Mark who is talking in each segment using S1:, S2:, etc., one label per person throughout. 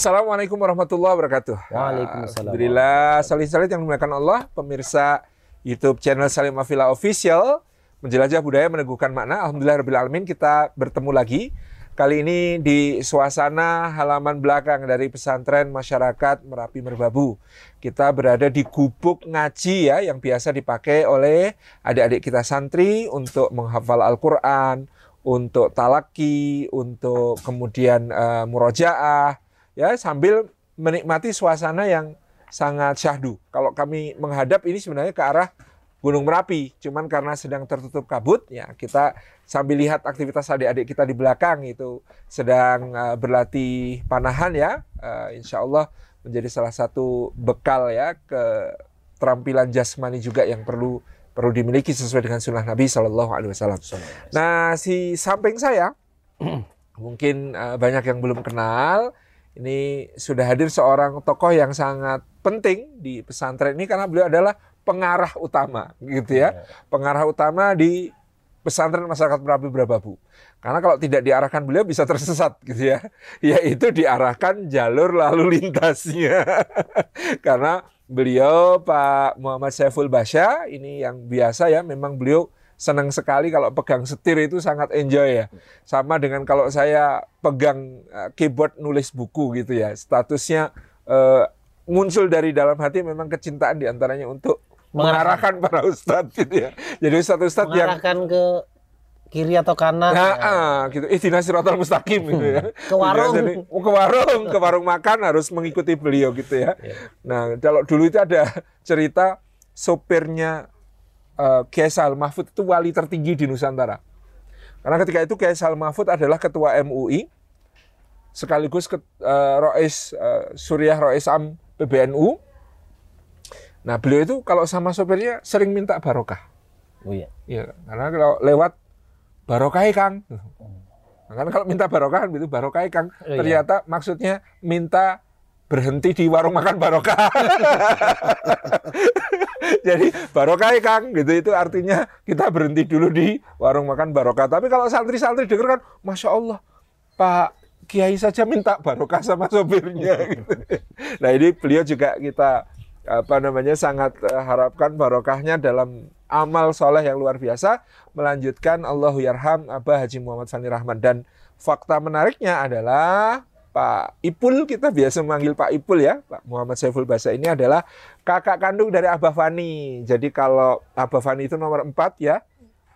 S1: Assalamualaikum warahmatullahi wabarakatuh.
S2: Waalaikumsalam.
S1: Alhamdulillah, salih-salih yang dimuliakan Allah, pemirsa YouTube channel Salim Afila Official, menjelajah budaya meneguhkan makna. Alhamdulillah Rabbil Alamin kita bertemu lagi. Kali ini di suasana halaman belakang dari pesantren masyarakat Merapi Merbabu. Kita berada di gubuk ngaji ya yang biasa dipakai oleh adik-adik kita santri untuk menghafal Al-Quran, untuk talaki, untuk kemudian uh, murojaah, ya sambil menikmati suasana yang sangat syahdu. Kalau kami menghadap ini sebenarnya ke arah Gunung Merapi, cuman karena sedang tertutup kabut, ya kita sambil lihat aktivitas adik-adik kita di belakang itu sedang uh, berlatih panahan ya, uh, insya Allah menjadi salah satu bekal ya ke terampilan jasmani juga yang perlu perlu dimiliki sesuai dengan sunnah Nabi Shallallahu Alaihi Wasallam. Nah si samping saya mungkin uh, banyak yang belum kenal ini sudah hadir seorang tokoh yang sangat penting di pesantren ini karena beliau adalah pengarah utama gitu ya. Iya. Pengarah utama di pesantren masyarakat Merapi Brababu. Karena kalau tidak diarahkan beliau bisa tersesat gitu ya. Yaitu diarahkan jalur lalu lintasnya. Karena beliau Pak Muhammad Saiful Basya ini yang biasa ya memang beliau senang sekali kalau pegang setir itu sangat enjoy ya. Sama dengan kalau saya pegang uh, keyboard nulis buku gitu ya. Statusnya uh, muncul dari dalam hati memang kecintaan di antaranya untuk mengarahkan para ustadz gitu ya. Jadi ustadz-ustadz yang
S2: mengarahkan ke kiri atau kanan.
S1: Nah, ya. ah, gitu. Ihdinas siratal mustaqim gitu ya.
S2: Ke warung.
S1: Jadi, oh, ke warung, ke warung makan harus mengikuti beliau gitu ya. ya. Nah, kalau dulu itu ada cerita sopirnya uh, Kiai Sal Mahfud itu wali tertinggi di Nusantara. Karena ketika itu Kiai Sal Mahfud adalah ketua MUI, sekaligus ke, uh, Rois uh, Suriah Rois Am PBNU. Nah beliau itu kalau sama sopirnya sering minta barokah.
S2: Oh iya.
S1: Iya, karena kalau lewat barokah Kang. Nah, karena kalau minta barokah itu barokah Kang. Oh, iya. Ternyata maksudnya minta berhenti di warung makan barokah. Jadi barokah Kang gitu itu artinya kita berhenti dulu di warung makan barokah. Tapi kalau santri-santri dengar kan, masya Allah Pak Kiai saja minta barokah sama sopirnya. Gitu. Nah ini beliau juga kita apa namanya sangat uh, harapkan barokahnya dalam amal soleh yang luar biasa melanjutkan Allahu Yarham Abah Haji Muhammad Fani Rahman dan fakta menariknya adalah Pak Ipul kita biasa memanggil Pak Ipul ya Pak Muhammad Saiful Basa ini adalah kakak kandung dari Abah Fani jadi kalau Abah Fani itu nomor 4 ya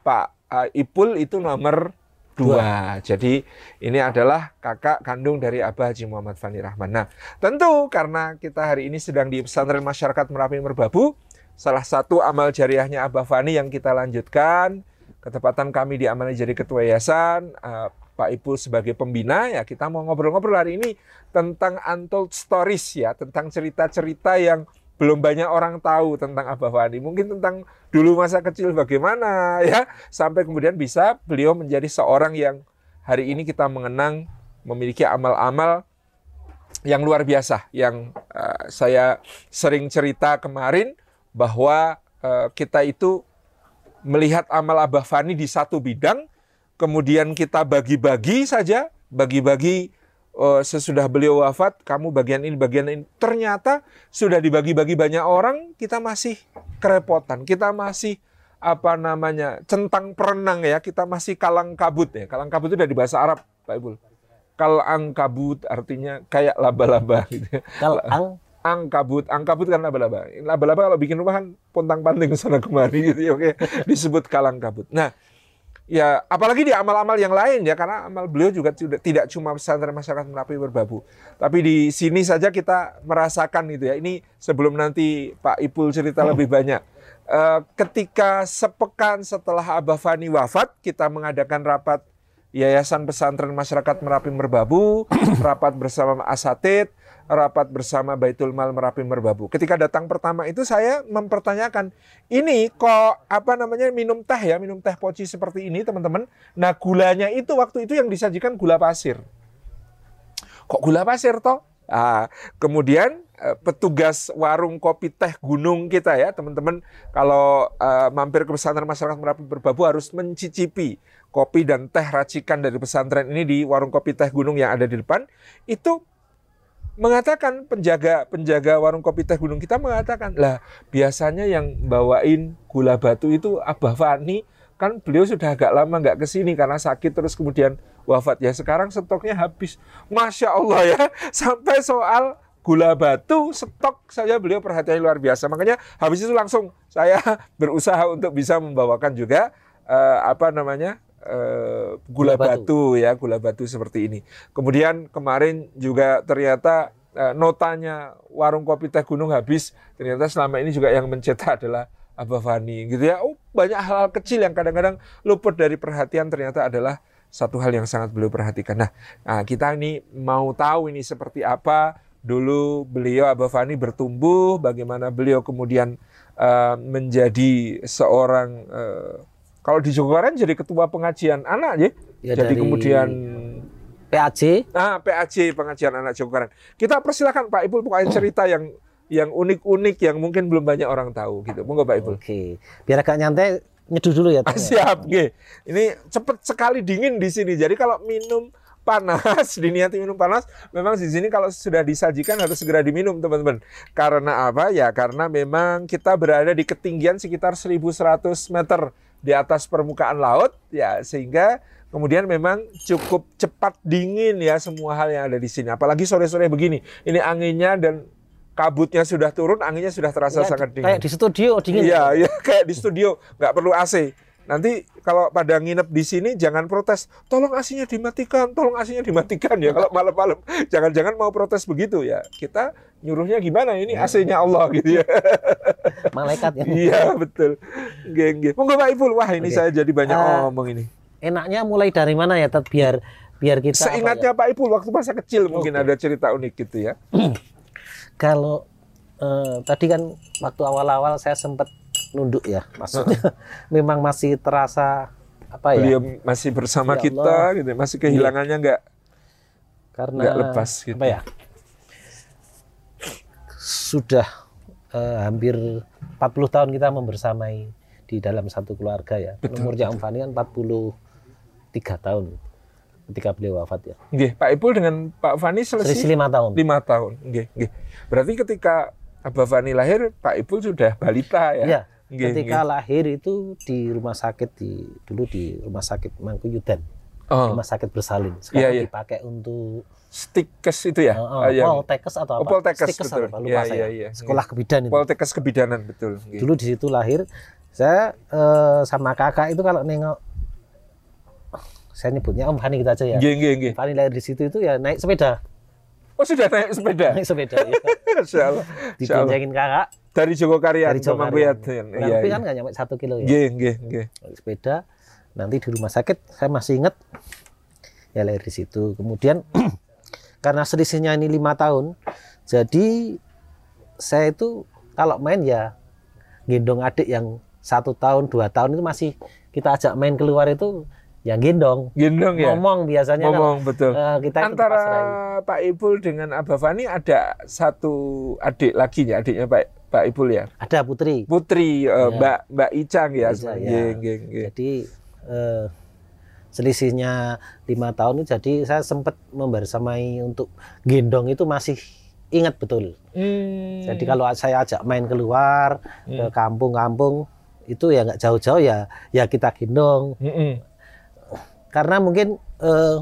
S1: Pak uh, Ipul itu nomor dua. Jadi ini adalah kakak kandung dari Abah Haji Muhammad Fani Rahman. Nah, tentu karena kita hari ini sedang di pesantren masyarakat Merapi Merbabu, salah satu amal jariahnya Abah Fani yang kita lanjutkan, ketepatan kami di amanah jadi ketua yayasan, uh, Pak Ibu sebagai pembina ya kita mau ngobrol-ngobrol hari ini tentang untold stories ya, tentang cerita-cerita yang belum banyak orang tahu tentang Abah Fani. Mungkin tentang dulu masa kecil bagaimana ya, sampai kemudian bisa beliau menjadi seorang yang hari ini kita mengenang memiliki amal-amal yang luar biasa yang uh, saya sering cerita kemarin bahwa uh, kita itu melihat amal Abah Fani di satu bidang kemudian kita bagi-bagi saja, bagi-bagi uh, sesudah beliau wafat, kamu bagian ini, bagian ini. Ternyata sudah dibagi-bagi banyak orang, kita masih kerepotan, kita masih apa namanya centang perenang ya, kita masih kalang kabut ya. Kalang kabut itu dari bahasa Arab, Pak Ibu. Kalang kabut artinya kayak laba-laba gitu.
S2: Kalang
S1: angkabut, angkabut kan laba-laba. Laba-laba kalau bikin rumah kan pontang panting sana kemari gitu ya, oke. Disebut kalang kabut. Nah, ya apalagi di amal-amal yang lain ya karena amal beliau juga tidak, tidak cuma pesantren masyarakat Merapi berbabu. Tapi di sini saja kita merasakan itu ya. Ini sebelum nanti Pak Ipul cerita hmm. lebih banyak. Uh, ketika sepekan setelah Abah Fani wafat kita mengadakan rapat Yayasan Pesantren Masyarakat Merapi Merbabu rapat bersama Asatid rapat bersama Baitul Mal Merapi Merbabu. Ketika datang pertama itu saya mempertanyakan, ini kok apa namanya minum teh ya, minum teh poci seperti ini teman-teman. Nah gulanya itu waktu itu yang disajikan gula pasir. Kok gula pasir toh? Nah, kemudian eh, petugas warung kopi teh gunung kita ya teman-teman kalau uh, mampir ke pesantren masyarakat Merapi Merbabu harus mencicipi kopi dan teh racikan dari pesantren ini di warung kopi teh gunung yang ada di depan itu mengatakan penjaga penjaga warung kopi teh gunung kita mengatakan lah biasanya yang bawain gula batu itu Abah Fani. Kan beliau sudah agak lama nggak ke sini karena sakit terus kemudian wafat. Ya sekarang stoknya habis. Masya Allah ya sampai soal gula batu stok saya beliau perhatian luar biasa. Makanya habis itu langsung saya berusaha untuk bisa membawakan juga eh, apa namanya eh, gula,
S2: Gula batu.
S1: batu. ya gula batu seperti ini kemudian kemarin juga ternyata eh, notanya warung kopi teh gunung habis ternyata selama ini juga yang mencetak adalah Abah Fani gitu ya oh banyak hal-hal kecil yang kadang-kadang luput dari perhatian ternyata adalah satu hal yang sangat beliau perhatikan. Nah, nah, kita ini mau tahu ini seperti apa dulu beliau Abah Fani bertumbuh, bagaimana beliau kemudian eh, menjadi seorang eh, kalau di Jogoran jadi ketua pengajian anak ya.
S2: Ya,
S1: jadi
S2: dari
S1: kemudian
S2: PAC
S1: ah PAJ pengajian anak Jogoran. Kita persilahkan Pak Ipul pokoknya cerita yang yang unik-unik yang mungkin belum banyak orang tahu gitu. Monggo Pak Ipul.
S2: Oke, biar agak nyantai nyeduh dulu ya. Teh.
S1: Siap, nggih. Ini cepet sekali dingin di sini. Jadi kalau minum panas, diniati minum panas, memang di sini kalau sudah disajikan harus segera diminum, teman-teman. Karena apa? Ya, karena memang kita berada di ketinggian sekitar 1100 meter di atas permukaan laut, ya sehingga kemudian memang cukup cepat dingin ya semua hal yang ada di sini. Apalagi sore-sore begini. Ini anginnya dan kabutnya sudah turun, anginnya sudah terasa
S2: Ya,
S1: sangat
S2: di-
S1: dingin.
S2: Kayak di studio dingin.
S1: Iya, iya kayak di studio, nggak perlu AC. Nanti kalau pada nginep di sini jangan protes, tolong AC-nya dimatikan, tolong AC-nya dimatikan ya kalau malam-malam. Jangan-jangan mau protes begitu ya. Kita nyuruhnya gimana ini AC-nya Allah gitu ya.
S2: Malaikat ya.
S1: Iya, betul. Geng, geng. Monggo Pak Ipul. Wah, ini
S2: Oke.
S1: saya jadi banyak
S2: Eh,
S1: ngomong ini.
S2: Enaknya mulai dari mana ya, Tet? Biar biar kita
S1: Seingatnya
S2: ya,
S1: Pak Ipul waktu masa kecil mungkin
S2: Oke.
S1: ada cerita unik gitu ya.
S2: kalau eh, tadi kan waktu awal-awal saya sempat nunduk ya, maksudnya memang masih terasa apa ya?
S1: Beliau masih bersama
S2: Ya
S1: kita gitu, masih kehilangannya nggak
S2: karena
S1: nggak lepas gitu.
S2: apa ya sudah eh, hampir 40 tahun kita membersamai di dalam satu keluarga ya
S1: Betul,
S2: umurnya Om Fani kan 43 tahun ketika beliau wafat ya
S1: Nggih, Pak Ipul dengan Pak Fani
S2: selisih
S1: selesai
S2: lima tahun
S1: lima tahun. Nggih, nggih. Berarti ketika Abah Fani lahir, Pak Ipul sudah balita ya?
S2: Iya,
S1: Nggih,
S2: ketika lahir itu di rumah sakit di dulu di rumah sakit Mangkuyudan
S1: Oh,
S2: rumah sakit bersalin sekarang
S1: Iya, iya.
S2: dipakai untuk
S1: stikes itu ya?
S2: oh, oh, Poltekkes atau
S1: Oh,
S2: apa
S1: Poltekkes,
S2: Stikes
S1: betul.
S2: apa? lupa
S1: Iya,
S2: saya
S1: iya, iya.
S2: sekolah kebidan itu
S1: Poltekkes kebidanan betul. Nggih.
S2: dulu di situ lahir saya eh, sama kakak itu kalau nengok saya nyebutnya Om Fani kita aja ya
S1: Nggih, nggih, nggih.
S2: Fani lahir di situ itu ya naik sepeda
S1: Oh, sudah naik sepeda.
S2: naik sepeda ya.
S1: Allah. Allah.
S2: diboncengin kakak
S1: Dari Jogokarian
S2: dari
S1: Mangkuyat.
S2: Kurang
S1: Iya,
S2: lebih
S1: iya.
S2: kan nggak nyampe satu kilo ya
S1: Nggih, nggih, nggih.
S2: naik sepeda nanti di rumah sakit saya masih ingat ya lahir di situ kemudian karena selisihnya ini lima tahun jadi saya itu kalau main ya gendong adik yang satu tahun dua tahun itu masih kita ajak main keluar itu ya gendong
S1: Gendong ya?
S2: ngomong biasanya
S1: Ngomong, betul.
S2: eh, kita
S1: Antara. Pak Ipul dengan Abah Fani ada satu adik lagi ya, adiknya Pak Pak Ipul ya.
S2: ada putri
S1: Putri eh,
S2: Ya.
S1: Mbak Mbak Icang ya.
S2: Ica, ya.
S1: Nggih, nggih, nggih.
S2: jadi eh, selisihnya lima tahun itu jadi saya sempat membersamai untuk gendong itu masih ingat betul
S1: Hmm.
S2: jadi kalau saya ajak main keluar ke
S1: Hmm.
S2: kampung-kampung itu ya nggak jauh-jauh ya ya kita gendong
S1: Mm-mm.
S2: karena mungkin eh,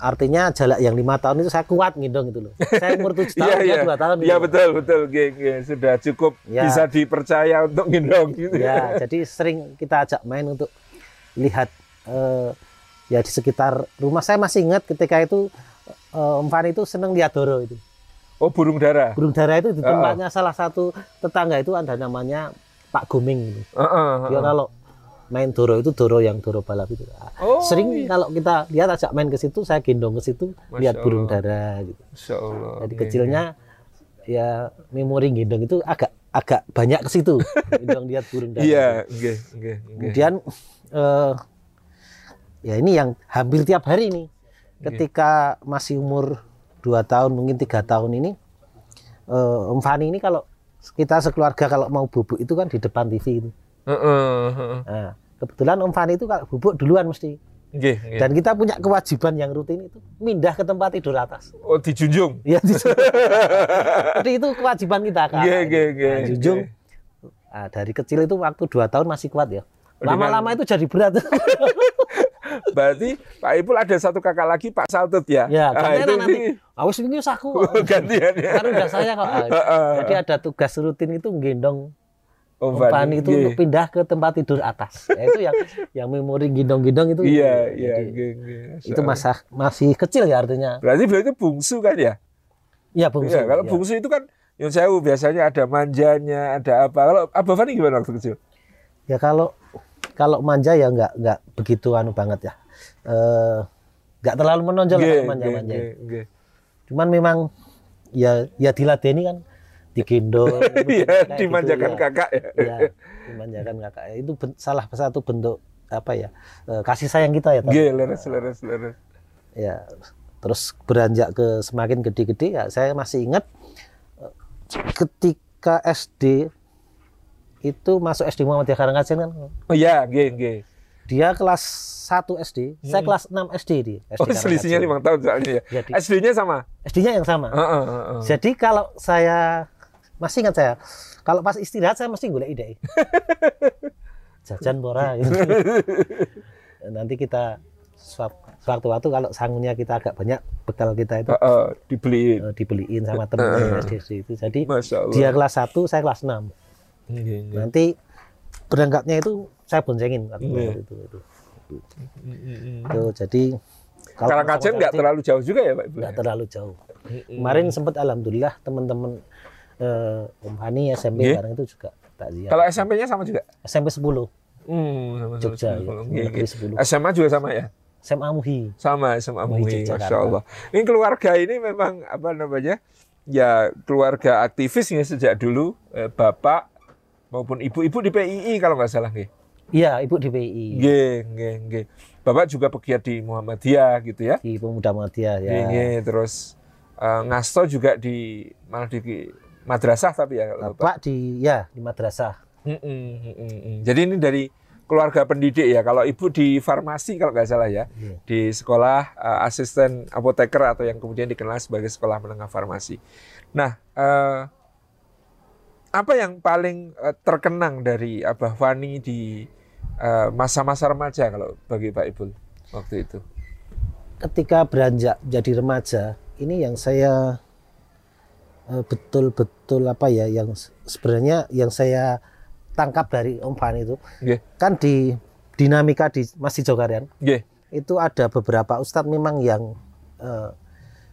S2: artinya jarak yang lima tahun itu saya kuat gendong itu loh saya umur tujuh tahun dia
S1: iya.
S2: dua tahun
S1: Iya
S2: gitu.
S1: betul betul, nggih, nggih. sudah cukup
S2: Ya.
S1: bisa dipercaya untuk gendong gitu.
S2: ya jadi sering kita ajak main untuk lihat eh, ya di sekitar rumah saya masih ingat ketika itu eh, Om Fani itu seneng lihat doro itu
S1: Oh burung dara.
S2: burung dara itu di
S1: Ah, ah.
S2: tempatnya salah satu tetangga itu ada namanya Pak Guming gitu.
S1: Heeh,
S2: dia
S1: heeh.
S2: kalau main doro itu doro yang doro balap itu
S1: Oh,
S2: sering
S1: iya.
S2: kalau kita lihat ajak main ke situ saya gendong ke situ
S1: Masya
S2: lihat burung
S1: Allah.
S2: dara gitu
S1: Masya Allah.
S2: jadi
S1: nggih,
S2: kecilnya ya memori gendong itu agak agak banyak ke situ gendong lihat burung dara
S1: Iya, nggih, nggih, nggih.
S2: Kemudian eh, ya ini yang hampir tiap hari nih. Ketika masih umur 2 tahun mungkin tiga tahun ini eh, Om Fani ini kalau kita sekeluarga kalau mau bubuk itu kan di depan TV itu.
S1: Heeh, heeh.
S2: Nah, kebetulan Om Fani itu kalau bubuk duluan mesti.
S1: Nggih, nggih.
S2: Dan kita punya kewajiban yang rutin itu mindah ke tempat tidur atas.
S1: Oh, dijunjung.
S2: Ya, jadi itu kewajiban kita kan.
S1: Nggih, nggih.
S2: Nah, junjung. Nah, dari kecil itu waktu dua tahun masih kuat ya. Lama-lama itu jadi berat.
S1: Berarti Pak Ipul ada satu kakak lagi Pak Saltut ya?
S2: Ya,
S1: Ah, itu
S2: nanti. Awas ini aku.
S1: gantian ya.
S2: Kan udah saya kok. Jadi ada tugas rutin itu gendong Umpan
S1: Fani,
S2: itu
S1: nggih.
S2: untuk pindah ke tempat tidur atas. Ya, itu yang yang memori gendong-gendong itu.
S1: Iya, iya,
S2: Jadi,
S1: nggih, nggih.
S2: itu masa masih kecil ya artinya.
S1: Berarti beliau itu bungsu kan ya?
S2: Iya, bungsu.
S1: Iya, kalau
S2: Iya.
S1: bungsu itu kan yang saya biasanya ada manjanya, ada apa. Kalau Abah Fani gimana waktu kecil?
S2: Ya kalau kalau manja ya nggak nggak begitu anu banget ya. Eh nggak terlalu menonjol kalau manja-manja.
S1: nggih,
S2: itu.
S1: nggih.
S2: Cuman memang ya ya diladeni kan digendong
S1: Iya,
S2: kayak
S1: dimanjakan
S2: gitu, ya.
S1: kakak ya.
S2: Iya, dimanjakan kakak. Itu ben- salah satu bentuk apa ya? eh, kasih sayang kita ya. Pak.
S1: Nggih, leres, leres, leres.
S2: ya terus beranjak ke semakin gede-gede ya saya masih ingat eh, ketika SD itu masuk SD Muhammadiyah Karangkajen kan
S1: Oh iya, nggih, nggih.
S2: dia kelas 1 SD saya kelas 6 SD di SD
S1: Hmm. Oh, selisihnya lima tahun soalnya ya. SD-nya sama?
S2: SD-nya yang sama
S1: Heeh, heeh.
S2: jadi kalau saya masih ingat saya kalau pas istirahat saya mesti golek ide jajan bora gitu. nanti kita suap- sewaktu-waktu kalau sangunya kita agak banyak bekal kita itu
S1: Heeh, dibeliin.
S2: eh, dibeliin sama temennya SD itu. Jadi dia kelas 1, saya kelas 6.
S1: Nggih, nggih.
S2: Nanti berangkatnya itu saya boncengin waktu
S1: Iya.
S2: itu, itu.
S1: Mm-mm.
S2: Itu, jadi kalau
S1: Karangkajen nggak terlalu jauh juga ya Pak Ibu?
S2: nggak terlalu jauh. Kemarin sempat alhamdulillah teman-teman eh, Om Hani SMP
S1: Nggih.
S2: bareng itu juga takziah.
S1: Kalau SMP-nya sama juga?
S2: SMP 10,
S1: Hmm, sama
S2: Jogja,
S1: sama-
S2: ya.
S1: Nggih,
S2: Negeri
S1: nggih.
S2: 10.
S1: SMA juga sama ya?
S2: SMA Muhi.
S1: Sama SMA
S2: Muhi.
S1: Masya Allah. Ini keluarga ini memang apa namanya? Ya keluarga aktivis ya sejak dulu. Eh, bapak maupun ibu-ibu di PII kalau nggak salah nggih.
S2: Iya, Ibu di PI.
S1: Nggih, nggih, nggih. Bapak juga pegiat di Muhammadiyah gitu ya.
S2: Di Pemuda Muhammadiyah ya.
S1: Nggih. Terus eh, ngasto juga di malah di madrasah tapi ya kalau Bapak.
S2: Bapak di ya di madrasah.
S1: Mm-mm, mm-mm, mm. Jadi ini dari keluarga pendidik ya. Kalau ibu di farmasi kalau nggak salah ya,
S2: Iya.
S1: di sekolah eh, asisten apoteker atau yang kemudian dikenal sebagai sekolah menengah farmasi. Nah, eh, apa yang paling eh, terkenang dari Abah Fani di masa-masa remaja kalau bagi Pak Ibul waktu itu?
S2: ketika beranjak jadi remaja ini yang saya betul-betul apa ya yang se- sebenarnya yang saya tangkap dari Om Fani itu
S1: Nggih,
S2: kan di dinamika di Masjid Jogarian
S1: nggih.
S2: itu ada beberapa ustadz memang yang eh,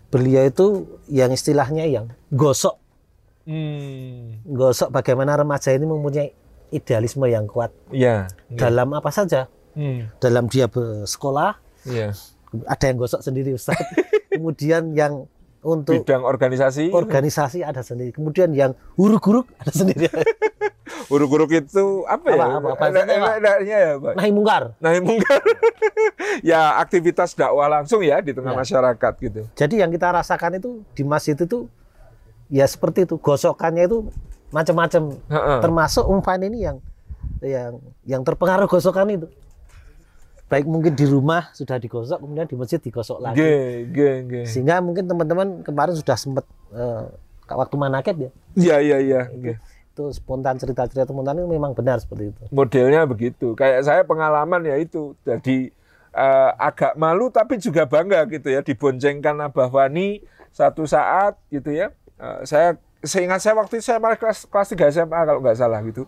S2: beliau itu yang istilahnya yang gosok
S1: Hmm,
S2: gosok bagaimana remaja ini mempunyai idealisme yang kuat
S1: ya. nggih.
S2: dalam apa saja
S1: Hmm,
S2: dalam dia bersekolah
S1: iya.
S2: ada yang gosok sendiri ustadz kemudian yang untuk
S1: Bidang organisasi,
S2: organisasi ada sendiri. Kemudian yang huruk-huruk ada sendiri.
S1: guru-guru itu apa ya?
S2: Apa, apa, apa?
S1: Enak- enaknya ya, Pak?
S2: Nahi mungkar.
S1: Nah, mungkin ya aktivitas dakwah langsung ya di tengah
S2: Ya.
S1: masyarakat gitu.
S2: Jadi yang kita rasakan itu di masjid itu ya seperti itu. Gosokannya itu macam-macam. Termasuk umpan ini yang yang yang terpengaruh gosokan itu. Baik mungkin di rumah sudah digosok, kemudian di masjid digosok lagi.
S1: Ge, ge, ge.
S2: Sehingga mungkin teman-teman kemarin sudah sempat eh, waktu manaket ya.
S1: Iya, iya, iya. ge.
S2: Itu spontan cerita-cerita teman-teman itu memang benar seperti itu.
S1: Modelnya begitu. Kayak saya pengalaman ya itu. Jadi eh, agak malu tapi juga bangga gitu ya diboncengkan Abah Wani satu saat gitu ya. Eh, saya seingat saya waktu itu saya malah kelas kelas 3 SMA kalau nggak salah gitu.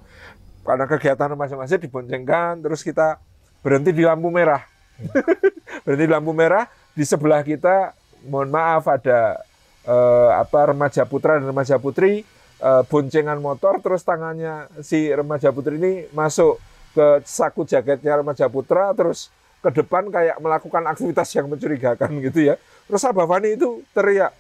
S1: Karena kegiatan masing-masing diboncengkan terus kita berhenti di lampu merah. berhenti di lampu merah di sebelah kita mohon maaf ada eh, apa remaja putra dan remaja putri eh, boncengan motor terus tangannya si remaja putri ini masuk ke saku jaketnya remaja putra terus ke depan kayak melakukan aktivitas yang mencurigakan gitu ya terus Abah Fani itu teriak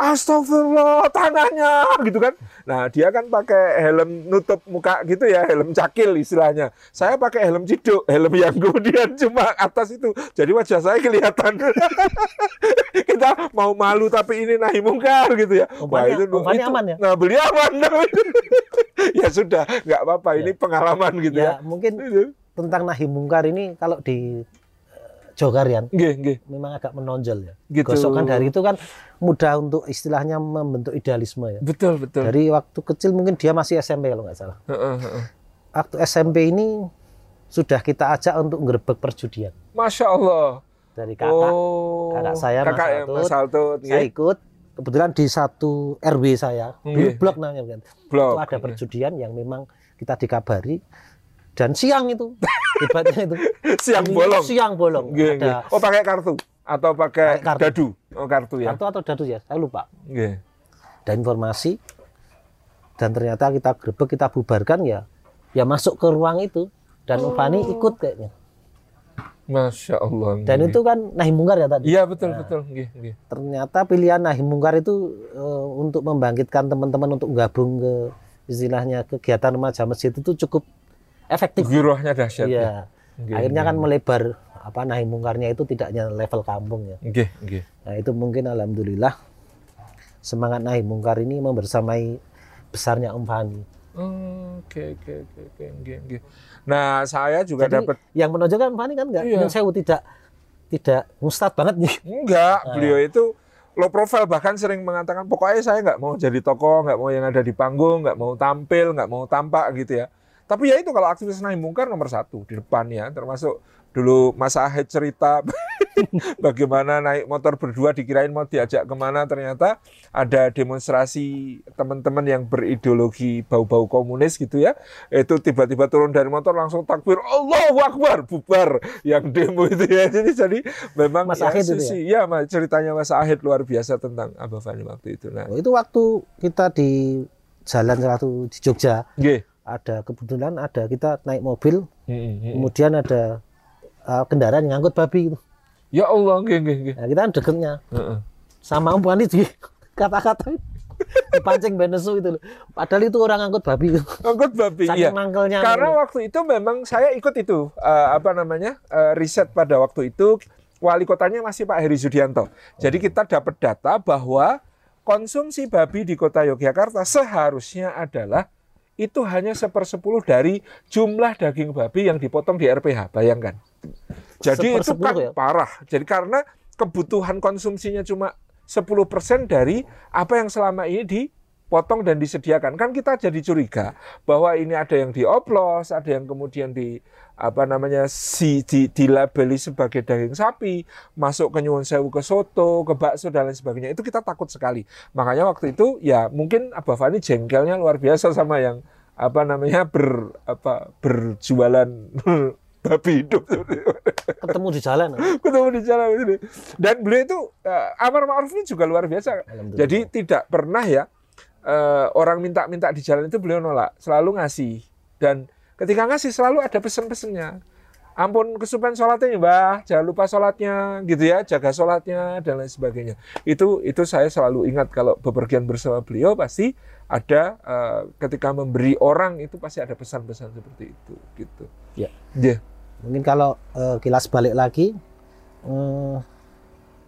S1: Astagfirullah tangannya gitu kan. Nah dia kan pakai helm nutup muka gitu ya, helm cakil istilahnya. Saya pakai helm ciduk, helm yang kemudian cuma atas itu. Jadi wajah saya kelihatan. Kita mau malu tapi ini nahi mungkar gitu ya.
S2: Umpannya- umpannya aman ya?
S1: Nah beliau aman. ya sudah, nggak apa-apa. Ini pengalaman gitu ya.
S2: Ya mungkin tentang nahi mungkar ini kalau di Jogarian
S1: Nggih, nggih.
S2: memang agak menonjol ya.
S1: Gitu.
S2: Gosokan dari itu kan mudah untuk istilahnya membentuk idealisme ya.
S1: Betul, betul.
S2: Dari waktu kecil mungkin dia masih SMP kalau nggak salah.
S1: Heeh, heeh.
S2: Waktu SMP ini sudah kita ajak untuk ngerebek perjudian
S1: Masya Allah.
S2: dari kakak.
S1: oh,
S2: kakak saya,
S1: kakak
S2: Altut.
S1: Mas Altut.
S2: Saya ikut kebetulan di satu RW saya, blok namanya kan.
S1: Blok.
S2: Itu ada perjudian yang memang kita dikabari dan siang itu hebatnya itu
S1: Siang
S2: Ini
S1: bolong.
S2: siang bolong
S1: nggih.
S2: ada
S1: Oh, pakai kartu atau pakai
S2: Pakai kartu.
S1: dadu? Oh, kartu ya.
S2: kartu atau dadu ya saya lupa
S1: Nggih.
S2: dan informasi dan ternyata kita grebek kita bubarkan ya ya masuk ke ruang itu dan
S1: Oh.
S2: Ikut kayaknya
S1: Masya Allah.
S2: dan itu kan nahi mungkar ya tadi
S1: Iya, betul, betul. Nggih, nggih.
S2: ternyata pilihan nahi mungkar itu eh, untuk membangkitkan teman-teman untuk gabung ke istilahnya kegiatan remaja masjid itu cukup efektif
S1: Girohnya dahsyat. ya.
S2: Iya.
S1: Nggih,
S2: akhirnya kan melebar apa nahi mungkarnya itu tidak hanya level kampung ya
S1: Nggih, nggih.
S2: Nah, itu mungkin alhamdulillah semangat nahi mungkar ini membersamai besarnya Om Fani.
S1: Oke, oke, oke, oke, nggih. Nah, saya juga dapat
S2: yang menonjolkan Om Fani kan enggak
S1: Iya.
S2: Sewu tidak tidak mustad banget nih.
S1: Enggak,
S2: Ah.
S1: beliau itu low profile bahkan sering mengatakan pokoknya saya nggak mau jadi tokoh, nggak mau yang ada di panggung, nggak mau tampil, nggak mau tampak gitu ya. Tapi ya itu kalau aktivis nahi mungkar nomor satu di depannya, termasuk dulu Mas Ahid cerita bagaimana naik motor berdua dikirain mau diajak ke mana ternyata ada demonstrasi teman-teman yang berideologi bau-bau komunis gitu ya. Itu tiba-tiba turun dari motor langsung takbir Allahu Akbar bubar yang demo itu ya. Jadi jadi memang
S2: Mas
S1: ya,
S2: itu
S1: sisi- ya? Mas, ceritanya Mas Ahid luar biasa tentang Abah Fani waktu itu. Nah.
S2: Oh, itu waktu kita di jalan satu di Jogja.
S1: Nggih
S2: ada kebetulan ada kita naik mobil
S1: Mm, mm, mm.
S2: kemudian ada uh, kendaraan yang ngangkut babi itu.
S1: ya Allah nggih nggih nggih
S2: Nah, kita kan deketnya
S1: Heeh.
S2: sama Om di kata-kata dipancing benesu itu loh. Padahal itu orang ngangkut babi itu.
S1: Angkut babi
S2: Saking
S1: iya.
S2: mangkelnya.
S1: Karena waktu itu memang saya ikut itu eh, apa namanya eh, riset pada waktu itu wali kotanya masih Pak Heri Sudianto. Jadi kita dapat data bahwa konsumsi babi di kota Yogyakarta seharusnya adalah itu hanya sepersepuluh dari jumlah daging babi yang dipotong di RPH. Bayangkan. Jadi itu kan
S2: ya?
S1: parah. Jadi karena kebutuhan konsumsinya cuma 10% dari apa yang selama ini dipotong dan disediakan. Kan kita jadi curiga bahwa ini ada yang dioplos, ada yang kemudian di apa namanya si di, dilabeli sebagai daging sapi, masuk ke nyuwun sewu ke soto, ke bakso dan lain sebagainya. Itu kita takut sekali. Makanya waktu itu ya mungkin Abah Fani jengkelnya luar biasa sama yang apa namanya ber apa berjualan babi hidup
S2: ketemu di jalan.
S1: ketemu di jalan ini. Dan beliau itu eh, amar ma'ruf ini juga luar biasa. Jadi tidak pernah ya eh, orang minta-minta di jalan itu beliau nolak, selalu ngasih. Dan ketika ngasih selalu ada pesan-pesannya. Ampun kesupen sholatnya ya mbah, jangan lupa sholatnya gitu ya, jaga sholatnya dan lain sebagainya. Itu itu saya selalu ingat kalau bepergian bersama beliau pasti ada eh, ketika memberi orang itu pasti ada pesan-pesan seperti itu gitu.
S2: Ya.
S1: Iya.
S2: Mungkin kalau eh, kilas balik lagi eh,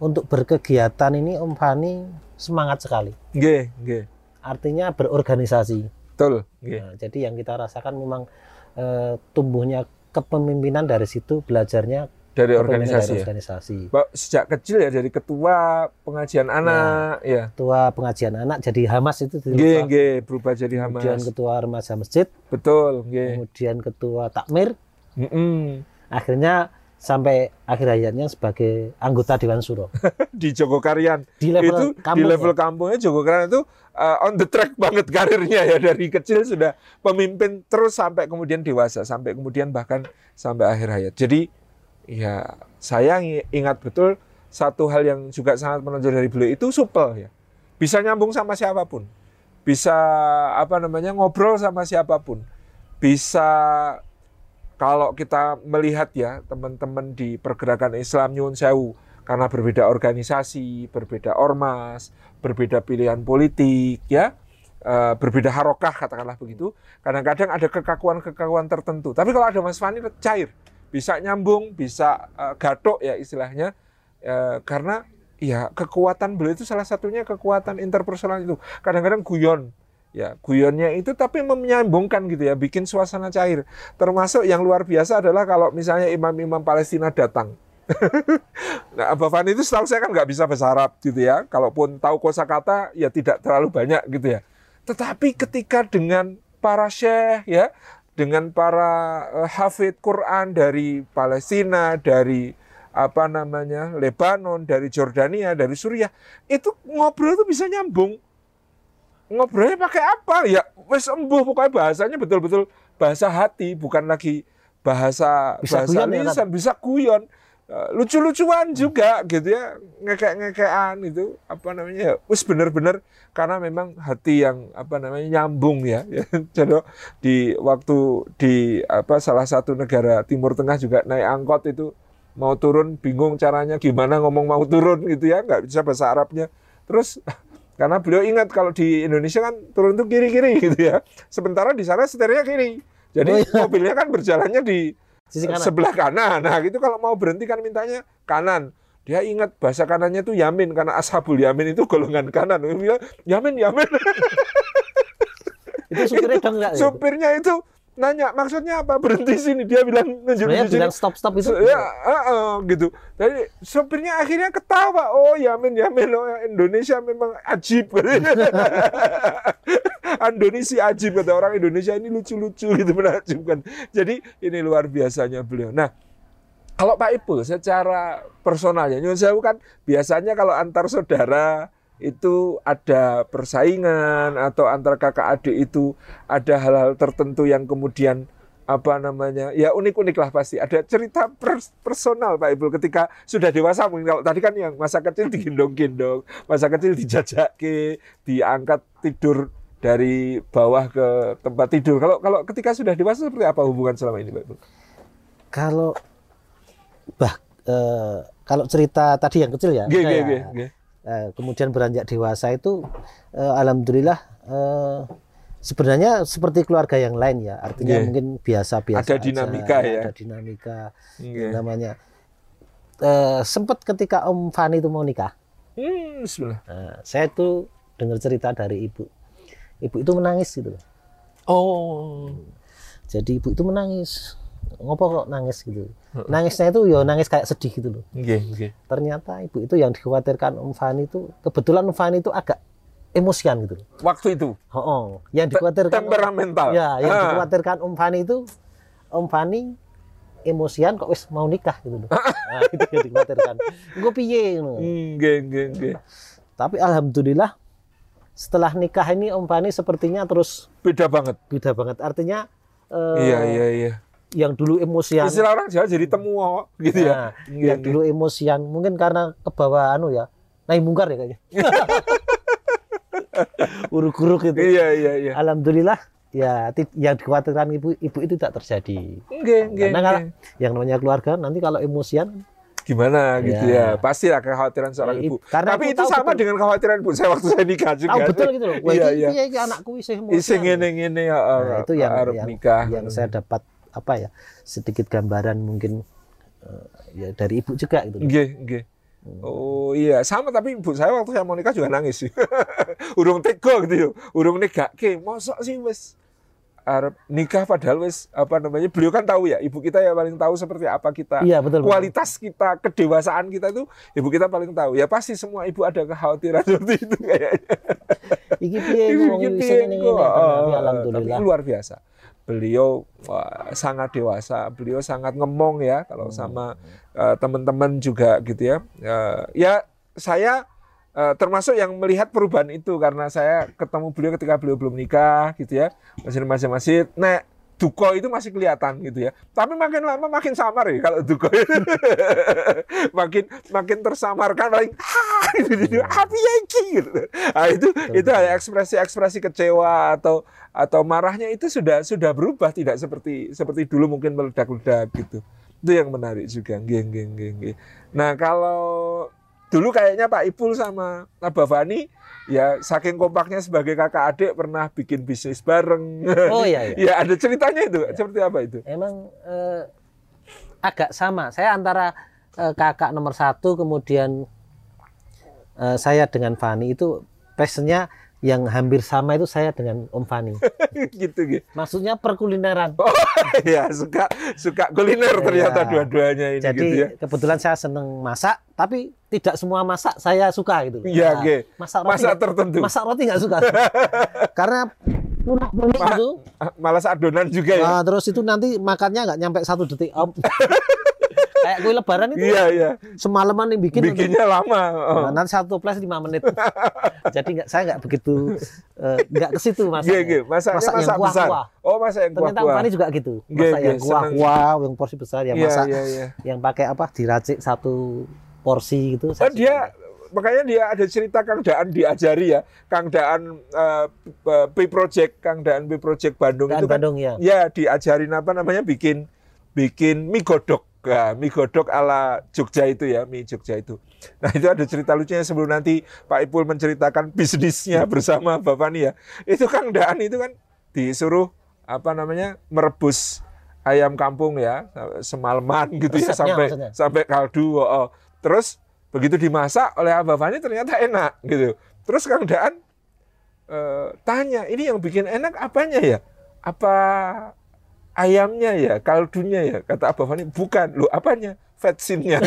S2: untuk berkegiatan ini Om Fani semangat sekali.
S1: Nggih, nggih.
S2: Artinya berorganisasi.
S1: Betul, nggih.
S2: Nah, jadi yang kita rasakan memang eh, tumbuhnya kepemimpinan dari situ belajarnya
S1: Dari organisasi
S2: dari
S1: ya.
S2: organisasi.
S1: Mbak, sejak kecil ya dari ketua pengajian anak ya.
S2: Ketua pengajian anak jadi Hamas itu
S1: Nggih, nggih, berubah jadi
S2: Kemudian
S1: Hamas.
S2: ketua remaja masjid,
S1: Betul, nggih.
S2: kemudian ketua takmir,
S1: Mm-mm.
S2: akhirnya sampai akhir hayatnya sebagai anggota Dewan Suro.
S1: Di Jogokarian.
S2: Di level
S1: itu di
S2: kampung
S1: level
S2: ya?
S1: kampungnya Jogokarian itu uh, on the track banget karirnya ya dari kecil sudah pemimpin terus sampai kemudian dewasa, sampai kemudian bahkan sampai akhir hayat. Jadi ya saya ingat betul satu hal yang juga sangat menonjol dari beliau itu supel ya. Bisa nyambung sama siapa pun. Bisa apa namanya ngobrol sama siapa pun. Bisa kalau kita melihat ya teman-teman di pergerakan Islam Nyun Sewu karena berbeda organisasi, berbeda ormas, berbeda pilihan politik ya, eh, berbeda harokah katakanlah begitu. Kadang-kadang ada kekakuan-kekakuan tertentu. Tapi kalau ada Mas Fani cair, bisa nyambung, bisa eh, gatok ya istilahnya Eh, karena ya kekuatan beliau itu salah satunya kekuatan interpersonal itu. Kadang-kadang guyon ya guyonnya itu tapi menyambungkan gitu ya bikin suasana cair termasuk yang luar biasa adalah kalau misalnya imam-imam Palestina datang nah, Abah Fani itu setahu saya kan nggak bisa bahasa Arab gitu ya. Kalaupun tahu kosakata ya tidak terlalu banyak gitu ya. Tetapi ketika dengan para syekh ya, dengan para uh, hafid Quran dari Palestina, dari apa namanya Lebanon, dari Jordania, dari Suriah, itu ngobrol itu bisa nyambung. Ngobrolnya pakai apa? Ya wes embuh pokoknya bahasanya betul-betul bahasa hati, bukan lagi bahasa
S2: Bisa
S1: bahasa
S2: guyon ya,
S1: lisan, bisa guyon. Eh, lucu-lucuan juga gitu ya. Ngekek-ngekean itu apa namanya ya. Wis bener-bener karena memang hati yang apa namanya nyambung ya. Jadi di waktu di apa salah satu negara Timur Tengah juga naik angkot itu mau turun bingung caranya gimana ngomong mau turun gitu ya. Nggak bisa bahasa Arabnya. Terus karena beliau ingat kalau di Indonesia kan turun tuh kiri-kiri gitu ya sementara di sana setirnya kiri jadi
S2: Oh, iya.
S1: mobilnya kan berjalannya di
S2: Sisi kanan.
S1: sebelah kanan. Nah, gitu kalau mau berhenti kan mintanya kanan. Dia ingat bahasa kanannya itu yamin karena ashabul yamin itu golongan kanan. Dia bilang, yamin yamin.
S2: Itu supirnya dong enggak? ya?
S1: Supirnya itu nanya maksudnya apa berhenti sini dia bilang nunjuk nunjuk sini.
S2: bilang stop stop itu.
S1: Ya, uh, uh, gitu. Jadi sopirnya akhirnya ketawa. Oh, Yamin, Yamin, oh, Indonesia memang ajib. Indonesia ajib kata orang Indonesia ini lucu-lucu gitu menakjubkan. Jadi ini luar biasanya beliau. Nah, kalau Pak Ipul secara personalnya, nyuwun sewu kan biasanya kalau antar saudara itu ada persaingan atau antar kakak adik itu ada hal-hal tertentu yang kemudian apa namanya ya unik-unik lah pasti ada cerita pers- personal Pak Ibul ketika sudah dewasa mungkin kalau tadi kan yang masa kecil digendong-gendong masa kecil dijajaki diangkat tidur dari bawah ke tempat tidur kalau kalau ketika sudah dewasa seperti apa hubungan selama ini Pak Ibul
S2: Kalau bah eh, kalau cerita tadi yang kecil ya.
S1: Nggih, nggih.
S2: eh, kemudian beranjak dewasa itu eh, alhamdulillah eh, sebenarnya seperti keluarga yang lain ya. Artinya
S1: Nggih.
S2: mungkin biasa-biasa
S1: Ada
S2: aja,
S1: dinamika ya.
S2: Ada dinamika
S1: Nggih.
S2: namanya. Eh, sempat ketika Om Fani itu mau nikah,
S1: Hmm, bismillah.
S2: eh, saya tuh dengar cerita dari ibu. Ibu itu menangis gitu. loh.
S1: Oh.
S2: Jadi ibu itu menangis. Ngopo kok nangis gitu. Nangisnya itu ya nangis kayak sedih gitu loh.
S1: Nggih, nggih.
S2: ternyata ibu itu yang dikhawatirkan Om Fani itu kebetulan Om Fani itu agak emosian gitu.
S1: Waktu itu
S2: Oh, oh. yang dikhawatirkan
S1: temperamental.
S2: ya, yang
S1: Ah.
S2: dikhawatirkan Om Fani itu Om Fani emosian kok wis mau nikah gitu loh. Nah, itu yang dikhawatirkan. Gue piye ngono.
S1: Hmm, Nggih, nggih, nggih.
S2: Tapi alhamdulillah setelah nikah ini Om Fani sepertinya terus
S1: Beda banget.
S2: beda banget. Artinya eh,
S1: Iya, iya, iya.
S2: Yang dulu emosian
S1: Istilah orang Jawa jadi temu gitu ya.
S2: Nah,
S1: Nggih,
S2: yang
S1: nggih.
S2: dulu emosian mungkin karena kebawa anu ya naik mungkar ya kayaknya uruk-uruk itu
S1: Iya, iya, iya.
S2: alhamdulillah ya yang dikhawatirkan ibu ibu itu tidak terjadi
S1: Nggih, nggih,
S2: karena kalau
S1: nggih.
S2: yang namanya keluarga nanti kalau emosian
S1: Gimana gitu
S2: Ya.
S1: ya. Pasti lah kekhawatiran seorang
S2: Ya,
S1: ibu.
S2: karena
S1: Tapi itu sama
S2: betul.
S1: dengan kekhawatiran ibu saya waktu saya nikah juga.
S2: tahu betul gitu loh
S1: Iya,
S2: ini
S1: iya.
S2: anakku isih emosian
S1: Iseng ngene-ngene ya.
S2: Nah, itu yang yang,
S1: nikah.
S2: yang saya dapat apa ya sedikit gambaran mungkin eh, ya dari ibu juga gitu.
S1: Nggih, nggih. Oh iya, sama tapi ibu saya waktu saya mau nikah juga nangis sih. Urung tega gitu yo. Urung negake. Mosok sih wis arep nikah padahal wis apa namanya beliau kan tahu ya ibu kita ya paling tahu seperti apa kita
S2: Iya, betul, betul.
S1: kualitas kita kedewasaan kita itu ibu kita paling tahu ya pasti semua ibu ada kekhawatiran seperti itu kayaknya
S2: iki piye
S1: Iki
S2: ngomong
S1: piye
S2: ngene tapi
S1: Oh,
S2: alhamdulillah
S1: tapi luar biasa beliau wah, sangat dewasa. Beliau sangat ngemong ya kalau
S2: Hmm.
S1: sama eh, teman-teman juga gitu ya. Eh, ya saya eh, termasuk yang melihat perubahan itu karena saya ketemu beliau ketika beliau belum nikah gitu ya. Masih di masjid-masjid nek duko itu masih kelihatan gitu ya. Tapi makin lama makin samar ya kalau duko. Itu makin makin tersamarkan paling ah gitu gitu ah piye iki?" gitu. Nah, itu itu ada ekspresi-ekspresi kecewa atau atau marahnya itu sudah sudah berubah tidak seperti seperti dulu mungkin meledak-ledak gitu. Itu yang menarik juga geng geng geng geng nah kalau dulu kayaknya Pak Ipul sama Abah Fani ya saking kompaknya sebagai kakak adik pernah bikin bisnis bareng.
S2: Oh iya iya.
S1: Ya ada ceritanya itu. Seperti apa itu?
S2: Emang eh, agak sama. Saya antara eh, kakak nomor satu, kemudian eh, saya dengan Fani itu passionnya yang hampir sama itu saya dengan Om Fani.
S1: gitu gitu.
S2: Maksudnya perkulineran.
S1: Oh ya suka suka kuliner ternyata
S2: Iya.
S1: dua-duanya ini
S2: Jadi
S1: gitu ya.
S2: kebetulan saya seneng masak, tapi tidak semua masak saya suka gitu.
S1: Iya, oke.
S2: Masak roti,
S1: Masak tertentu.
S2: masak roti nggak suka. Karena lunak-lunik
S1: Ma-
S2: itu.
S1: Ah, Malas adonan juga ya.
S2: Nah, terus itu nanti makannya nggak nyampe satu detik. Om. Kayak kue lebaran itu
S1: Iya iya.
S2: semalaman yang bikin.
S1: Bikinnya lama. Oh.
S2: Nah, nanti satu toples lima menit. Jadi nggak saya nggak begitu eh, nggak ke situ
S1: Iya,
S2: masaknya.
S1: iya. Masaknya
S2: Masak yang
S1: masak besar.
S2: kuah-kuah.
S1: Oh, masak yang
S2: Ternyata Om
S1: kuah-kuah.
S2: Fani juga gitu.
S1: Iya,
S2: Masak
S1: iya,
S2: yang kuah-kuah, yang porsi besar, yang
S1: Iya,
S2: masak
S1: iya, iya.
S2: yang pakai apa diracik satu porsi gitu.
S1: Oh, dia makanya dia ada cerita Kang Daan diajari ya. Kang Daan eh, P Project, Kang Daan P Project Bandung
S2: Daan
S1: itu kan
S2: Bandung ya.
S1: ya diajarin apa namanya bikin bikin mie godok. Nah, mie godok ala Jogja itu ya, mie Jogja itu. Nah, itu ada cerita lucunya sebelum nanti Pak Ipul menceritakan bisnisnya bersama Bapak Fani ya. Itu Kang Daan itu kan disuruh apa namanya? merebus ayam kampung ya, semalaman gitu ya sampai
S2: maksudnya?
S1: sampai kaldu. oh, oh. Terus begitu dimasak oleh Abah Fani ternyata enak gitu. Terus Kang Daan eh, tanya, ini yang bikin enak apanya ya? Apa ayamnya ya, kaldunya ya? Kata Abah Fani, bukan. Loh, apanya? Vetsinnya.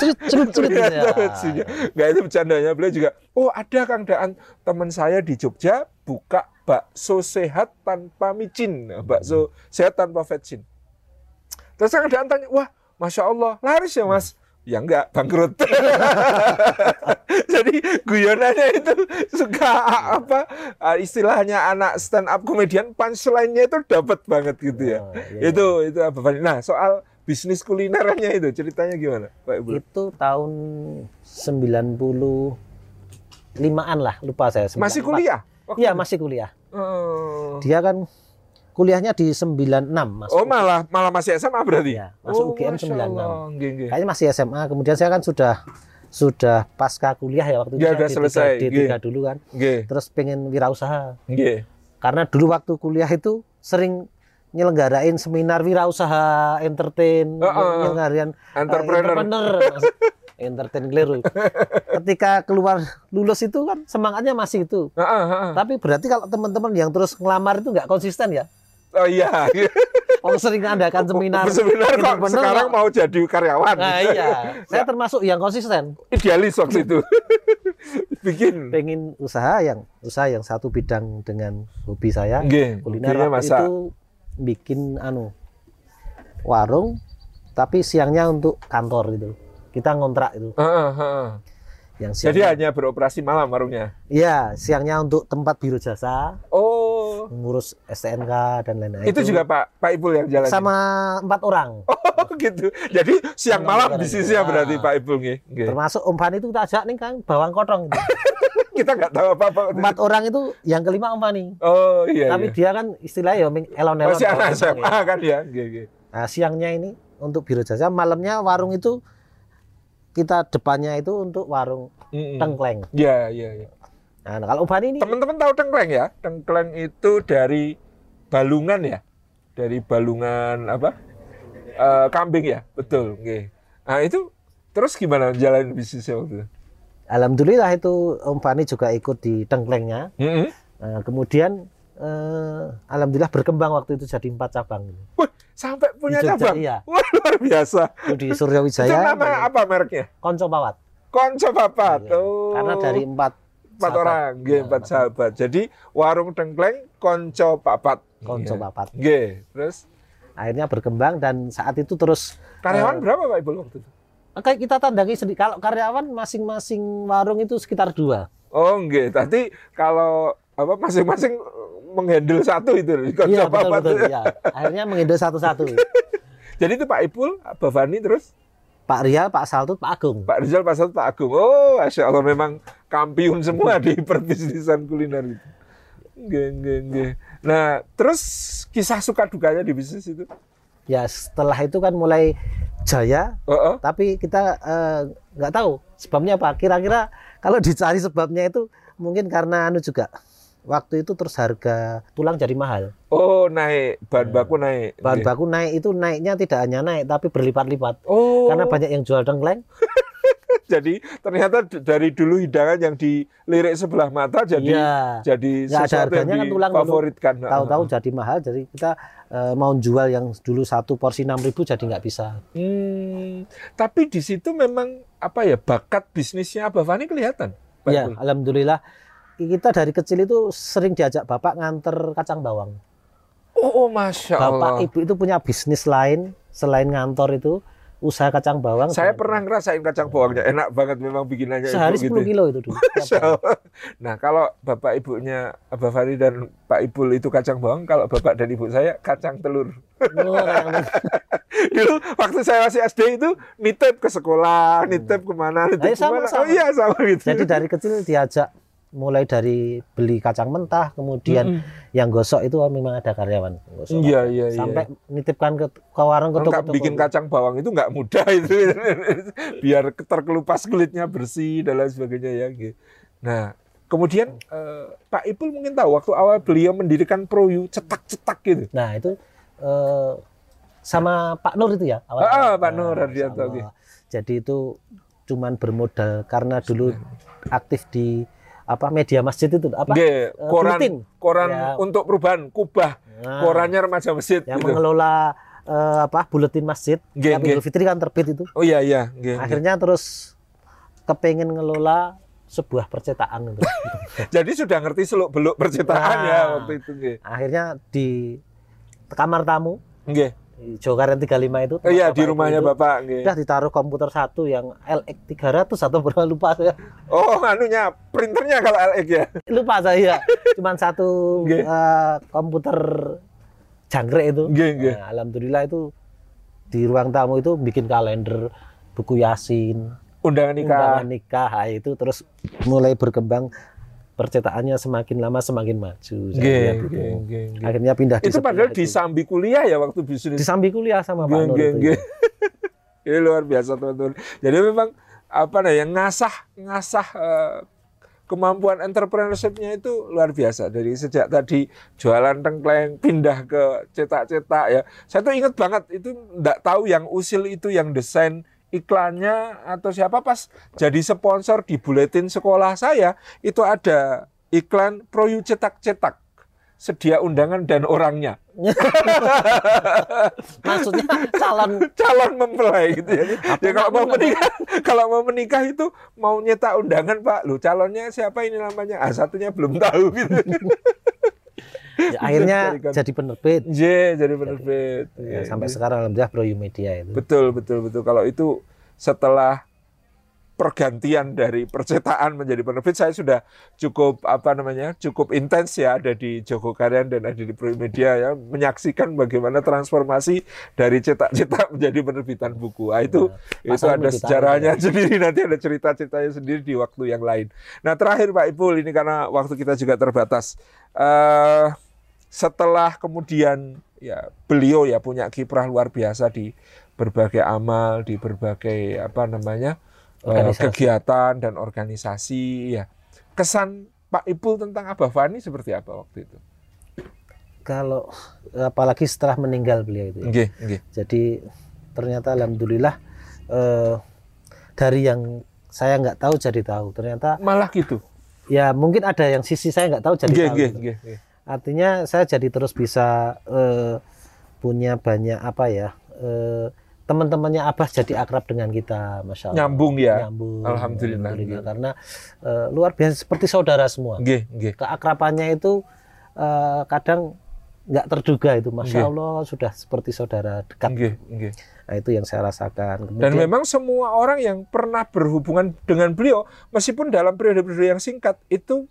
S2: Gitu ya.
S1: Vetsinnya. Nggak itu bercandanya. Beliau juga, oh ada Kang Daan, teman saya di Jogja buka bakso sehat tanpa micin. Nah, Bakso sehat tanpa vetsin. Terus Kang Daan tanya, wah Masya Allah, laris ya mas? Ya enggak, bangkrut. Jadi guyonannya itu suka apa ah, istilahnya anak stand up komedian punchline-nya itu dapat banget gitu ya.
S2: Oh, iya,
S1: Itu itu apa? Nah, soal bisnis kulinerannya itu ceritanya gimana, Pak Ibu?
S2: Itu tahun 95-an lah, lupa saya.
S1: Masih
S2: 94.
S1: kuliah? Waktu
S2: Iya,
S1: itu?
S2: masih kuliah.
S1: Oh.
S2: Dia kan kuliahnya di 96, Mas.
S1: Oh, malah malah masih SMA berarti?
S2: Iya, masuk UGM
S1: Masya
S2: 96.
S1: Allah. Nggih, nggih.
S2: Kayaknya masih SMA. Kemudian saya kan sudah sudah pasca kuliah ya waktu itu
S1: Ya,
S2: saya
S1: udah
S2: D3
S1: selesai,
S2: D3
S1: iya.
S2: dulu kan.
S1: Nggih.
S2: Terus pengen wirausaha. Karena dulu waktu kuliah itu sering nyelenggarain seminar wirausaha, entertain,
S1: Heeh.
S2: nyelenggarain eh,
S1: Entrepreneur.
S2: entrepreneur. entertain keliru. Ketika keluar lulus itu kan semangatnya masih itu.
S1: Heeh, heeh.
S2: Tapi berarti kalau teman-teman yang terus ngelamar itu nggak konsisten ya.
S1: Oh iya.
S2: Oh sering ngadakan seminar.
S1: Seminar kok
S2: entrepreneur
S1: sekarang
S2: kok.
S1: mau jadi karyawan.
S2: Nah iya, saya termasuk yang konsisten.
S1: Idealis waktu itu. Bikin.
S2: Pengen usaha yang usaha yang satu bidang dengan hobi saya
S1: Nggih,
S2: kuliner
S1: masak.
S2: itu bikin anu warung tapi siangnya untuk kantor gitu. Kita ngontrak itu.
S1: Heeh, heeh.
S2: Yang
S1: Jadi
S2: siangnya,
S1: hanya beroperasi malam warungnya.
S2: Iya, siangnya untuk tempat biro jasa,
S1: Oh.
S2: Ngurus STNK dan lain-lain.
S1: Itu juga Pak Pak Ipul yang jalan.
S2: sama empat orang.
S1: Oh gitu. Jadi siang malam
S2: orang.
S1: bisnisnya
S2: Ah.
S1: berarti Pak Ipul nggih. Nggih.
S2: Termasuk Om Fani itu tak ajak nih kan bawang kotong. Gitu.
S1: Kita nggak tahu apa-apa.
S2: Empat orang itu yang kelima Om Fani.
S1: Oh iya.
S2: Tapi
S1: iya.
S2: dia kan istilahnya ya elon-elon.
S1: Masih anak SMA
S2: ya.
S1: kan ya. Nggih, nggih.
S2: Nah, siangnya ini untuk biro jasa, malamnya warung itu kita depannya itu untuk warung
S1: Mm-mm.
S2: tengkleng.
S1: Iya, iya, iya.
S2: Nah, kalau Om Fani ini
S1: Teman-teman tahu tengkleng ya? Tengkleng itu dari balungan ya? Dari balungan apa? Eh, kambing ya? Betul, nggih. Nah, itu terus gimana jalan bisnisnya waktu itu?
S2: alhamdulillah itu Om Fani juga ikut di tengklengnya.
S1: Mm-mm.
S2: Nah, kemudian eh, alhamdulillah berkembang waktu itu jadi empat cabang.
S1: Wah, sampai punya
S2: Jogja,
S1: cabang?
S2: iya.
S1: Wah, luar biasa.
S2: Itu di
S1: Itu
S2: Suryawijaya,
S1: nama apa mereknya?
S2: Konco Pawat.
S1: Konco Papat.
S2: Iya.
S1: Oh.
S2: Karena dari empat
S1: empat
S2: sahabat.
S1: orang, nggih,
S2: Nah,
S1: empat sahabat. Jadi warung tengkleng Konco Papat.
S2: Konco
S1: Nggih.
S2: Papat.
S1: Nggih, terus
S2: Akhirnya berkembang dan saat itu terus
S1: karyawan
S2: Eh,
S1: berapa Pak Ibu waktu itu?
S2: kayak kita tandangi sedikit. Kalau karyawan masing-masing warung itu sekitar dua.
S1: Oh, nggih. Tadi kalau apa masing-masing menghandle satu itu Konco
S2: Iya betul
S1: Papat.
S2: betul. Iya. Akhirnya menghandle satu-satu.
S1: Jadi itu Pak Ipul, Pak Fani terus
S2: Pak Rial, Pak Saltut, Pak Agung.
S1: Pak Rizal, Pak Satu, Pak Agung. Oh, Masya Allah memang kampiun semua di perbisnisan kuliner itu. Nggih, nggih. Nah, terus kisah suka dukanya di bisnis itu?
S2: Ya setelah itu kan mulai jaya,
S1: Oh, oh.
S2: tapi kita eh, nggak tahu sebabnya apa. Kira-kira kalau dicari sebabnya itu mungkin karena anu juga. Waktu itu terus harga tulang jadi mahal.
S1: Oh, naik bahan baku naik.
S2: Bahan baku naik itu naiknya tidak hanya naik tapi berlipat-lipat.
S1: Oh.
S2: Karena banyak yang jual dengkleng.
S1: jadi ternyata dari dulu hidangan yang dilirik sebelah mata jadi
S2: Iya.
S1: jadi
S2: Nggak ada
S1: sesuatu yang
S2: harganya kan tulang dulu.
S1: difavoritkan.
S2: Tahu-tahu jadi mahal, jadi kita eh, mau jual yang dulu satu porsi 6.000 jadi nggak bisa.
S1: Hmm, tapi di situ memang apa ya bakat bisnisnya Abah Fani kelihatan. Pak
S2: Ya, alhamdulillah kita dari kecil itu sering diajak bapak nganter kacang bawang.
S1: Oh, oh, masya
S2: Bapak
S1: Allah.
S2: ibu itu punya bisnis lain selain ngantor itu usaha kacang bawang.
S1: Saya pernah ngerasain kacang bawangnya enak banget memang bikinannya
S2: sehari
S1: ibu
S2: 10
S1: gitu.
S2: kilo itu dulu.
S1: Nah kalau bapak ibunya Abah Fani dan Pak Ipul itu kacang bawang, kalau bapak dan ibu saya kacang telur.
S2: Oh,
S1: Dulu waktu saya masih SD itu nitip ke sekolah, nitip ke mana, nitip
S2: Ayo, sama,
S1: ke mana.
S2: sama.
S1: Oh iya sama gitu.
S2: Jadi dari kecil diajak mulai dari beli kacang mentah, kemudian
S1: Mm-mm.
S2: yang gosok itu memang ada karyawan. Gosok
S1: Iya,
S2: ada.
S1: iya, iya.
S2: Sampai nitipkan ke, ke warung ke toko-toko.
S1: bikin kacang bawang itu nggak mudah itu, biar terkelupas kulitnya bersih dan lain sebagainya ya. gitu. Nah, kemudian eh, Pak Ipul mungkin tahu waktu awal beliau mendirikan Proyu cetak-cetak gitu.
S2: Nah, itu eh, sama Pak Nur itu ya awal.
S1: Ah, Pak Nur Hardianto,
S2: Masya
S1: oke.
S2: Allah. Jadi itu cuman bermodal karena dulu aktif di apa media masjid itu apa?
S1: Nggih, koran
S2: buletin.
S1: koran
S2: Ya.
S1: untuk perubahan kubah
S2: Nah,
S1: korannya remaja masjid
S2: yang
S1: gitu.
S2: mengelola eh, apa buletin masjid. Tiap
S1: nggih.
S2: Idul Fitri kan terbit itu.
S1: Oh iya iya, nggih.
S2: Akhirnya terus kepengen ngelola sebuah percetakan itu.
S1: Jadi sudah ngerti seluk beluk percetakan
S2: Nah.
S1: ya waktu itu nggih.
S2: Akhirnya di kamar tamu
S1: Nggih.
S2: Di Jokaran 35 itu.
S1: Oh iya di rumahnya
S2: itu,
S1: Bapak nggih.
S2: Udah ditaruh komputer satu yang LX 300 atau berapa lupa saya.
S1: Oh, anunya printernya kalau LX ya.
S2: Lupa saya. Cuman satu
S1: Nggih.
S2: eh, komputer jangkrik itu.
S1: Nggih, nggih.
S2: Nah, alhamdulillah itu di ruang tamu itu bikin kalender, buku yasin,
S1: Undangan nikah.
S2: undangan nikah, nah, itu terus mulai berkembang percetakannya semakin lama semakin maju. saya
S1: Nggih,
S2: lihat itu.
S1: nggih, nggih, nggih.
S2: Akhirnya pindah di
S1: Itu
S2: sebelah
S1: padahal di
S2: itu.
S1: sambi kuliah ya waktu bisnis.
S2: di sambi kuliah sama Pak
S1: Nggih,
S2: Nur itu.
S1: nggih. Ini luar biasa teman-teman. Jadi memang apa nah yang ngasah ngasah eh, kemampuan entrepreneurship-nya itu luar biasa dari sejak tadi jualan tengkleng pindah ke cetak-cetak ya. Saya tuh inget banget itu enggak tahu yang usil itu yang desain iklannya atau siapa pas jadi sponsor di buletin sekolah saya itu ada iklan Proyu cetak-cetak sedia undangan dan orangnya
S2: Maksudnya calon
S1: calon mempelai gitu ya. ya kalau mau menikah, kalau mau menikah itu mau nyetak undangan Pak, lu calonnya siapa ini namanya? Ah satunya belum tahu gitu.
S2: Ya, akhirnya jadi penerbit.
S1: J jadi penerbit.
S2: Ya,
S1: Ya,
S2: sampai sekarang alhamdulillah Proyu Media itu.
S1: Betul betul betul. Kalau itu setelah pergantian dari percetakan menjadi penerbit saya sudah cukup apa namanya cukup intens ya ada di Joko Karyan dan ada di Media ya menyaksikan bagaimana transformasi dari cetak-cetak menjadi penerbitan buku ah, itu
S2: Nah,
S1: itu ada sejarahnya
S2: ya.
S1: sendiri nanti ada cerita-ceritanya sendiri di waktu yang lain nah terakhir Pak Ipul ini karena waktu kita juga terbatas eh setelah kemudian ya beliau ya punya kiprah luar biasa di berbagai amal di berbagai apa namanya eh,
S2: Organisasi.
S1: kegiatan dan organisasi ya kesan Pak Ipul tentang Abah Fani seperti apa waktu itu?
S2: Kalau apalagi setelah meninggal beliau itu. ya.
S1: Nggih, nggih.
S2: Jadi ternyata alhamdulillah eh, dari yang saya nggak tahu jadi tahu. Ternyata
S1: Malah gitu.
S2: ya mungkin ada yang sisi saya nggak tahu jadi
S1: Nggih,
S2: tahu.
S1: nggih,
S2: gitu.
S1: nggih, nggih.
S2: Artinya saya jadi terus bisa eh, punya banyak apa ya eh, teman-temannya Abah jadi akrab dengan kita, masya Allah.
S1: Nyambung ya.
S2: Nyambung.
S1: Alhamdulillah.
S2: Karena eh, luar biasa seperti saudara semua.
S1: Nggih, nggih.
S2: Keakrabannya itu eh, kadang nggak terduga itu, masya
S1: Nggih.
S2: Allah sudah seperti saudara dekat.
S1: Nggih, nggih.
S2: Nah, itu yang saya rasakan.
S1: Dan
S2: Kemudian,
S1: memang semua orang yang pernah berhubungan dengan beliau, meskipun dalam periode-periode yang singkat, itu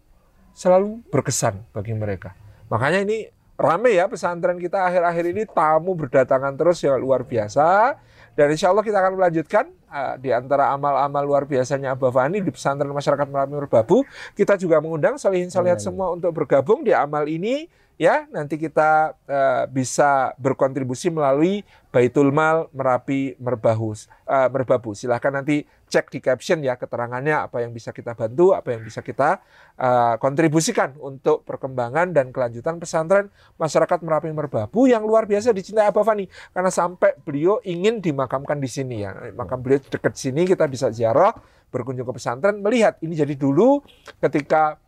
S1: selalu berkesan bagi mereka. Makanya ini rame ya pesantren kita akhir-akhir ini tamu berdatangan terus ya luar biasa. Dan insya Allah kita akan melanjutkan uh, di antara amal-amal luar biasanya Abah Fani di pesantren masyarakat Merapi Merbabu. Kita juga mengundang salihin salihat semua untuk bergabung di amal ini ya nanti kita uh, bisa berkontribusi melalui Baitul Mal Merapi Merbahus uh, Merbabu. Silahkan nanti cek di caption ya keterangannya apa yang bisa kita bantu, apa yang bisa kita uh, kontribusikan untuk perkembangan dan kelanjutan pesantren masyarakat Merapi Merbabu yang luar biasa dicintai Abah Fani karena sampai beliau ingin dimakamkan di sini ya. Makam beliau dekat sini kita bisa ziarah, berkunjung ke pesantren melihat ini jadi dulu ketika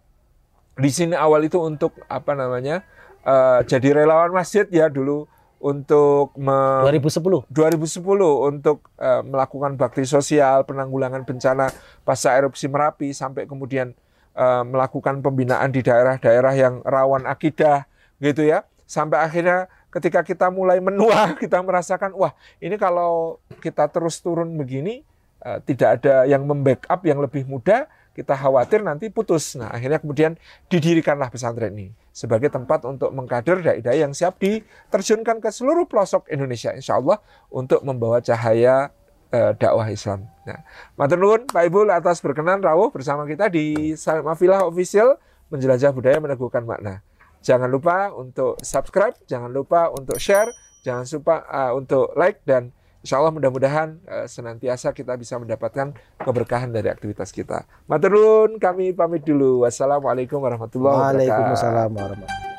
S1: di sini awal itu untuk apa namanya uh, jadi relawan masjid ya dulu untuk
S2: me 2010
S1: 2010 untuk uh, melakukan bakti sosial penanggulangan bencana pasca erupsi Merapi sampai kemudian uh, melakukan pembinaan di daerah-daerah yang rawan akidah gitu ya. Sampai akhirnya ketika kita mulai menua kita merasakan wah ini kalau kita terus turun begini uh, tidak ada yang membackup yang lebih mudah kita khawatir nanti putus. Nah, akhirnya kemudian didirikanlah pesantren ini sebagai tempat untuk mengkader dai-dai yang siap diterjunkan ke seluruh pelosok Indonesia, insya Allah untuk membawa cahaya eh, dakwah Islam. Nah, matur Pak Ibu atas berkenan rawuh bersama kita di Mafilah Official menjelajah budaya meneguhkan makna. Jangan lupa untuk subscribe, jangan lupa untuk share, jangan lupa uh, untuk like dan Insya Allah mudah-mudahan uh, senantiasa kita bisa mendapatkan keberkahan dari aktivitas kita. Maturun, kami pamit dulu. Wassalamualaikum warahmatullahi wabarakatuh.
S2: Waalaikumsalam warahmatullahi wabarakatuh.